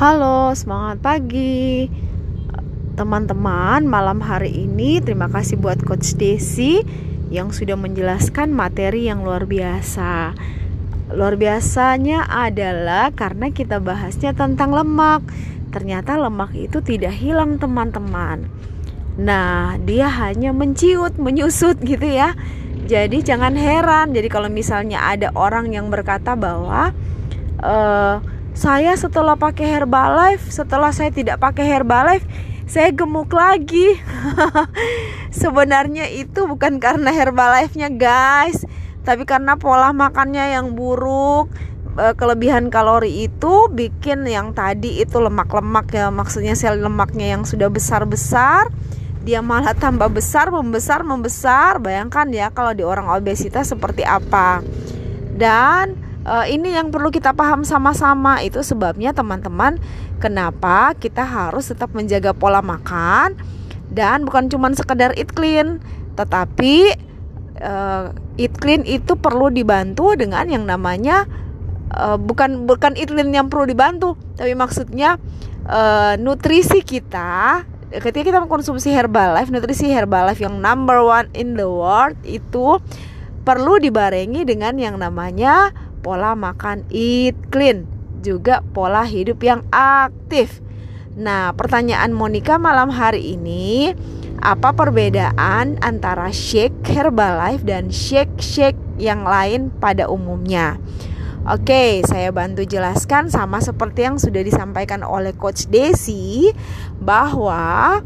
Halo, semangat pagi teman-teman. Malam hari ini terima kasih buat Coach Desi yang sudah menjelaskan materi yang luar biasa. Luar biasanya adalah karena kita bahasnya tentang lemak. Ternyata lemak itu tidak hilang, teman-teman. Nah, dia hanya menciut, menyusut gitu ya. Jadi jangan heran. Jadi kalau misalnya ada orang yang berkata bahwa uh, saya setelah pakai Herbalife, setelah saya tidak pakai Herbalife, saya gemuk lagi. Sebenarnya itu bukan karena Herbalife-nya, guys, tapi karena pola makannya yang buruk. Eh, kelebihan kalori itu bikin yang tadi itu lemak-lemak ya, maksudnya sel lemaknya yang sudah besar-besar dia malah tambah besar, membesar, membesar. Bayangkan ya kalau di orang obesitas seperti apa. Dan uh, ini yang perlu kita paham sama-sama. Itu sebabnya teman-teman kenapa kita harus tetap menjaga pola makan dan bukan cuma sekedar eat clean, tetapi uh, eat clean itu perlu dibantu dengan yang namanya uh, bukan bukan eat clean yang perlu dibantu, tapi maksudnya uh, nutrisi kita ketika kita mengkonsumsi Herbalife, nutrisi Herbalife yang number one in the world itu perlu dibarengi dengan yang namanya pola makan eat clean, juga pola hidup yang aktif. Nah, pertanyaan Monica malam hari ini, apa perbedaan antara shake Herbalife dan shake-shake yang lain pada umumnya? Oke, saya bantu jelaskan sama seperti yang sudah disampaikan oleh Coach Desi bahwa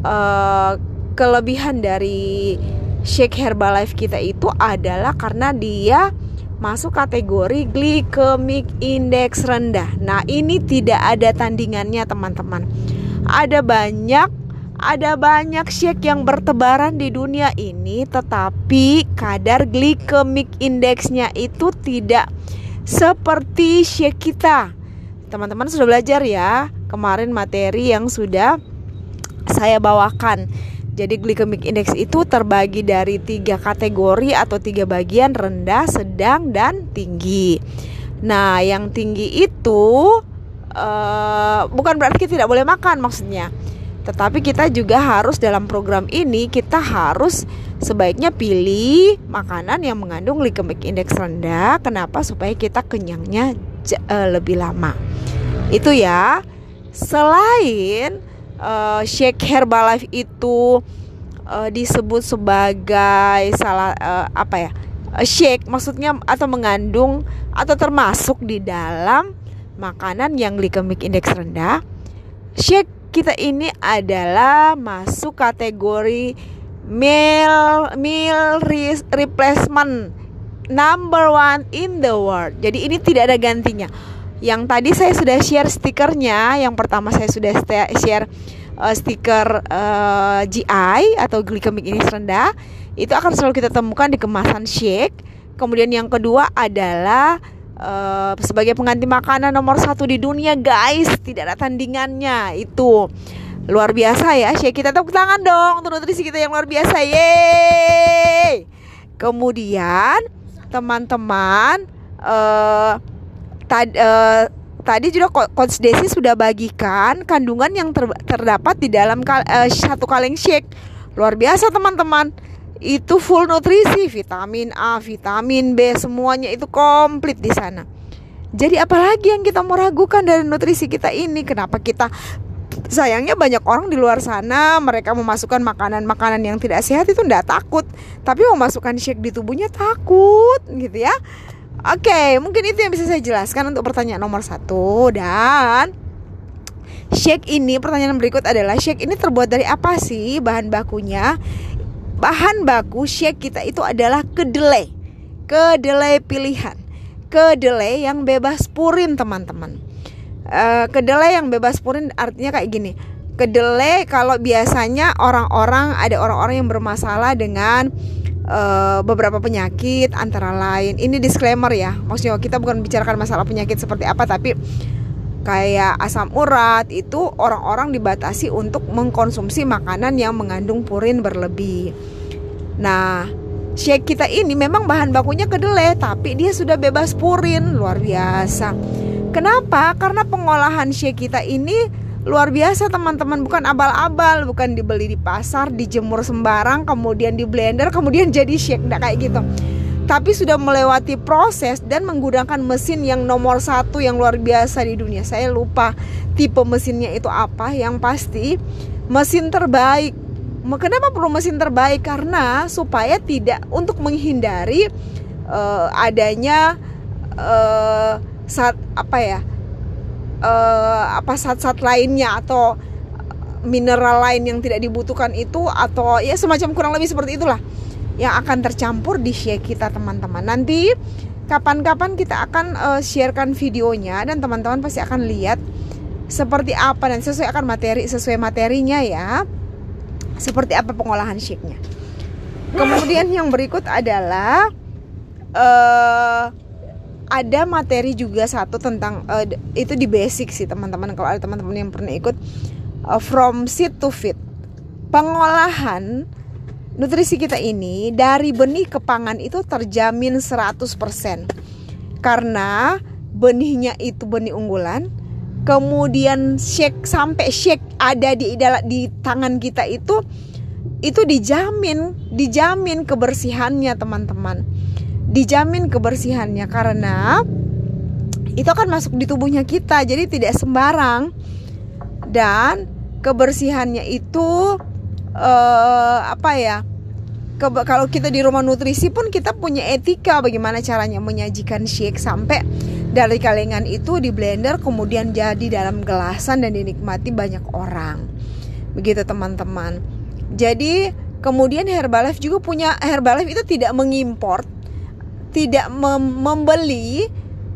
uh, kelebihan dari Shake Herbalife kita itu adalah karena dia masuk kategori glycemic index rendah. Nah, ini tidak ada tandingannya, teman-teman. Ada banyak ada banyak shake yang bertebaran di dunia ini tetapi kadar glycemic indeksnya itu tidak seperti shake kita. Teman-teman sudah belajar ya kemarin materi yang sudah saya bawakan. Jadi glycemic index itu terbagi dari tiga kategori atau tiga bagian rendah, sedang, dan tinggi. Nah, yang tinggi itu uh, bukan berarti kita tidak boleh makan maksudnya. Tetapi kita juga harus dalam program ini kita harus sebaiknya pilih makanan yang mengandung glycemic index rendah. Kenapa? Supaya kita kenyangnya uh, lebih lama. Itu ya. Selain uh, shake Herbalife itu uh, disebut sebagai salah uh, apa ya? shake maksudnya atau mengandung atau termasuk di dalam makanan yang glycemic index rendah. Shake kita ini adalah masuk kategori meal meal replacement number one in the world. Jadi ini tidak ada gantinya. Yang tadi saya sudah share stikernya. Yang pertama saya sudah share uh, stiker uh, GI atau glycemic index rendah. Itu akan selalu kita temukan di kemasan shake. Kemudian yang kedua adalah uh, sebagai pengganti makanan nomor satu di dunia guys tidak ada tandingannya itu luar biasa ya Syekh kita tepuk tangan dong untuk nutrisi kita yang luar biasa yeay kemudian teman-teman uh, tad, uh, tadi juga Coach Desi sudah bagikan kandungan yang ter, terdapat di dalam kal, uh, satu kaleng shake luar biasa teman-teman itu full nutrisi, vitamin A, vitamin B, semuanya itu komplit di sana. Jadi apalagi yang kita mau ragukan dari nutrisi kita ini? Kenapa kita sayangnya banyak orang di luar sana mereka memasukkan makanan-makanan yang tidak sehat itu tidak takut, tapi memasukkan shake di tubuhnya takut gitu ya. Oke, mungkin itu yang bisa saya jelaskan untuk pertanyaan nomor satu dan shake ini pertanyaan berikut adalah shake ini terbuat dari apa sih bahan bakunya? bahan baku shake kita itu adalah kedelai. Kedelai pilihan. Kedelai yang bebas purin, teman-teman. Uh, kedelai yang bebas purin artinya kayak gini. Kedelai kalau biasanya orang-orang ada orang-orang yang bermasalah dengan uh, beberapa penyakit antara lain. Ini disclaimer ya. Maksudnya kita bukan bicarakan masalah penyakit seperti apa tapi kayak asam urat itu orang-orang dibatasi untuk mengkonsumsi makanan yang mengandung purin berlebih. Nah, shake kita ini memang bahan bakunya kedelai, tapi dia sudah bebas purin, luar biasa. Kenapa? Karena pengolahan shake kita ini luar biasa teman-teman. Bukan abal-abal bukan dibeli di pasar dijemur sembarang kemudian di blender kemudian jadi shake. Nggak kayak gitu. Tapi sudah melewati proses dan menggunakan mesin yang nomor satu yang luar biasa di dunia. Saya lupa tipe mesinnya itu apa. Yang pasti mesin terbaik. Kenapa perlu mesin terbaik? Karena supaya tidak untuk menghindari uh, adanya uh, saat apa ya uh, apa zat-zat lainnya atau mineral lain yang tidak dibutuhkan itu atau ya semacam kurang lebih seperti itulah yang akan tercampur di share kita teman-teman. Nanti kapan-kapan kita akan uh, sharekan videonya dan teman-teman pasti akan lihat seperti apa dan sesuai akan materi sesuai materinya ya. Seperti apa pengolahan shake-nya. Kemudian yang berikut adalah uh, ada materi juga satu tentang uh, itu di basic sih teman-teman kalau ada teman-teman yang pernah ikut uh, from seed to feed. Pengolahan nutrisi kita ini dari benih ke pangan itu terjamin 100% karena benihnya itu benih unggulan kemudian shake sampai shake ada di di tangan kita itu itu dijamin dijamin kebersihannya teman-teman dijamin kebersihannya karena itu akan masuk di tubuhnya kita jadi tidak sembarang. Dan kebersihannya itu uh, apa ya ke, kalau kita di rumah nutrisi pun kita punya etika bagaimana caranya menyajikan shake sampai dari kalengan itu di blender kemudian jadi dalam gelasan dan dinikmati banyak orang. Begitu teman-teman. Jadi kemudian Herbalife juga punya Herbalife itu tidak mengimport tidak mem membeli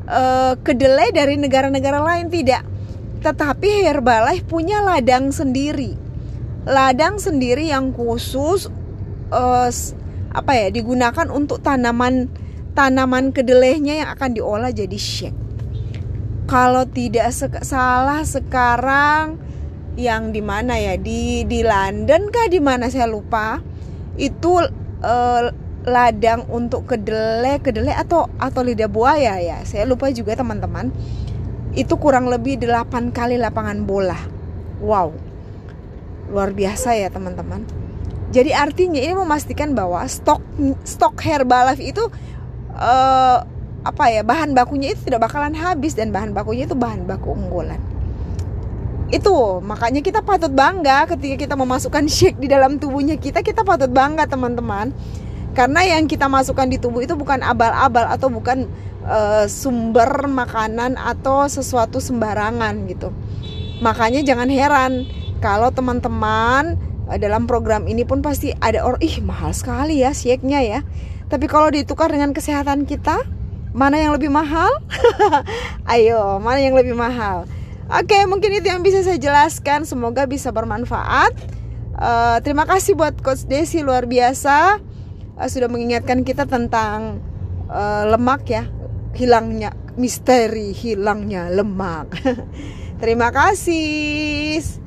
uh, kedelai dari negara-negara lain tidak. Tetapi Herbalife punya ladang sendiri. Ladang sendiri yang khusus uh, apa ya digunakan untuk tanaman tanaman kedelainya yang akan diolah jadi shake kalau tidak se salah sekarang yang di mana ya? Di di London kah? Di mana? Saya lupa. Itu uh, ladang untuk kedelai kedelai atau atau lidah buaya ya. Saya lupa juga teman-teman. Itu kurang lebih 8 kali lapangan bola. Wow. Luar biasa ya teman-teman. Jadi artinya ini memastikan bahwa stok stok Herbalife itu uh, apa ya bahan bakunya itu tidak bakalan habis dan bahan bakunya itu bahan baku unggulan. Itu makanya kita patut bangga ketika kita memasukkan shake di dalam tubuhnya kita kita patut bangga teman-teman karena yang kita masukkan di tubuh itu bukan abal-abal atau bukan uh, sumber makanan atau sesuatu sembarangan gitu. Makanya jangan heran kalau teman-teman uh, dalam program ini pun pasti ada orang ih mahal sekali ya shake-nya ya. Tapi kalau ditukar dengan kesehatan kita, mana yang lebih mahal? Ayo, mana yang lebih mahal? Oke, mungkin itu yang bisa saya jelaskan. Semoga bisa bermanfaat. Uh, terima kasih buat Coach Desi luar biasa uh, sudah mengingatkan kita tentang uh, lemak ya. Hilangnya misteri hilangnya lemak. Terima kasih